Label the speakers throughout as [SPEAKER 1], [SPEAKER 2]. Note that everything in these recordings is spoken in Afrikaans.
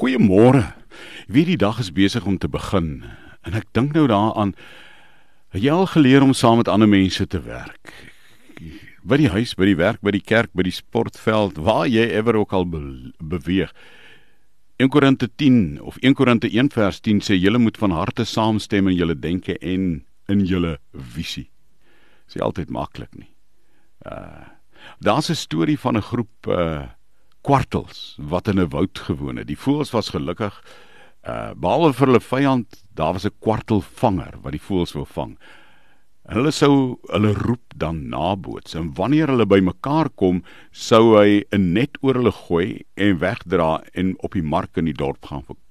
[SPEAKER 1] Goeiemôre. Wie die dag is besig om te begin en ek dink nou daaraan het jy al geleer om saam met ander mense te werk? By die huis, by die werk, by die kerk, by die sportveld, waar jy ewer ook al be beweeg. 1 Korinte 10 of 1 Korinte 1 vers 10 sê julle moet van harte saamstem in julle denke en in julle visie. Dis nie altyd maklik nie. Uh daar's 'n storie van 'n groep uh kwartels wat in 'n woud gewoon het. Die voëls was gelukkig uh behalwe vir hulle vyand, daar was 'n kwartelvanger wat die voëls wou vang. En hulle sou hulle roep dan naboots en wanneer hulle bymekaar kom, sou hy 'n net oor hulle gooi en wegdra en op die mark in die dorp gaan verkoop.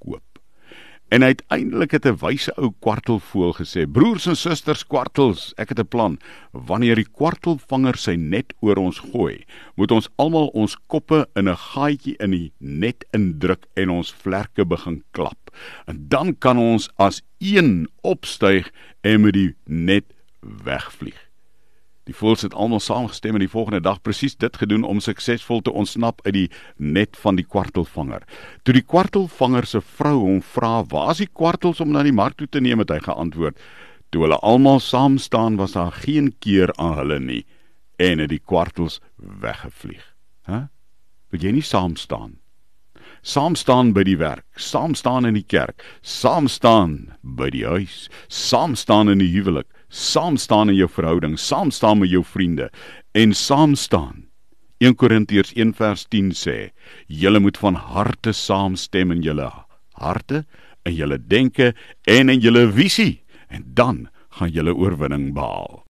[SPEAKER 1] En uiteindelik het 'n wyse ou kwartelvoël gesê: "Broers en susters kwartels, ek het 'n plan. Wanneer die kwartelvanger sy net oor ons gooi, moet ons almal ons koppe in 'n gaatjie in die net indruk en ons vlerke begin klap. En dan kan ons as een opstyg en met die net wegvlieg." Die voëls het almal saamgestem en die volgende dag presies dit gedoen om suksesvol te ontsnap uit die net van die kwartelvanger. Toe die kwartelvanger se vrou hom vra: "Waar is die kwartels om na die mark toe te neem?" het hy geantwoord: "Toe hulle almal saam staan, was daar geen keer aan hulle nie en het die kwartels weggevlieg." Hæ? Huh? Wil jy nie saam staan? Saam staan by die werk, saam staan in die kerk, saam staan by die huis, saam staan in die huwelik saam staan in jou verhouding, saam staan met jou vriende en saam staan. 1 Korintiërs 1 vers 10 sê: "Julle moet van harte saamstem in julle harte, in julle denke en in julle visie, en dan gaan julle oorwinning behaal."